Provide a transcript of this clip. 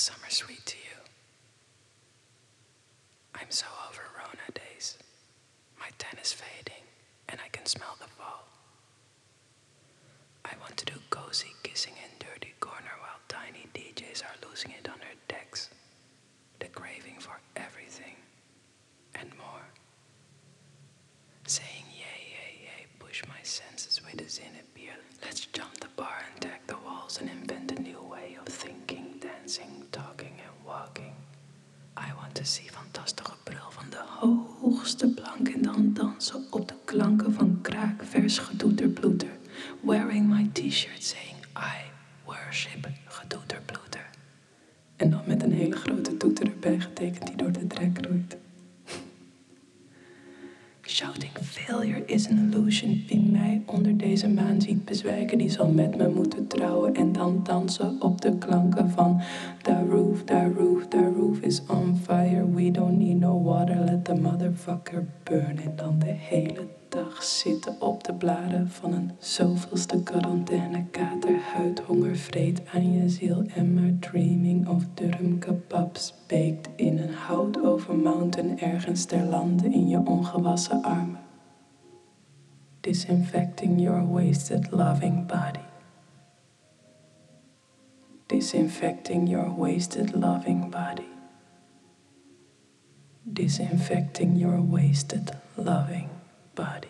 summer sweet to you? I'm so over Rona days. My tan is fading, and I can smell the fall. I want to do cozy kissing in dirty corner while tiny DJs are losing it on their decks. The craving for everything and more. Saying yay, yay, yay, push my senses with a zin See fantastische brul van de hoogste plank en dan dansen op de klanken van kraak, vers gedoeter, ploeter. Wearing my t-shirt saying I worship gedoeter, ploeter. En dan met een hele grote toeter erbij getekend die door de drek roeit. Shouting failure is an illusion. Wie mij onder deze maan ziet bezwijken, die zal met me moeten trouwen en dan dansen op de klanken van The roof, the roof, the roof is on the motherfucker burn. En dan de hele dag zitten op de bladen van een zoveelste quarantaine kater. Huidhonger vreet aan je ziel en maar dreaming of durum kebabs. Baked in een hout over mountain ergens ter lande in je ongewassen armen. Disinfecting your wasted loving body. Disinfecting your wasted loving body. Disinfecting your wasted loving body.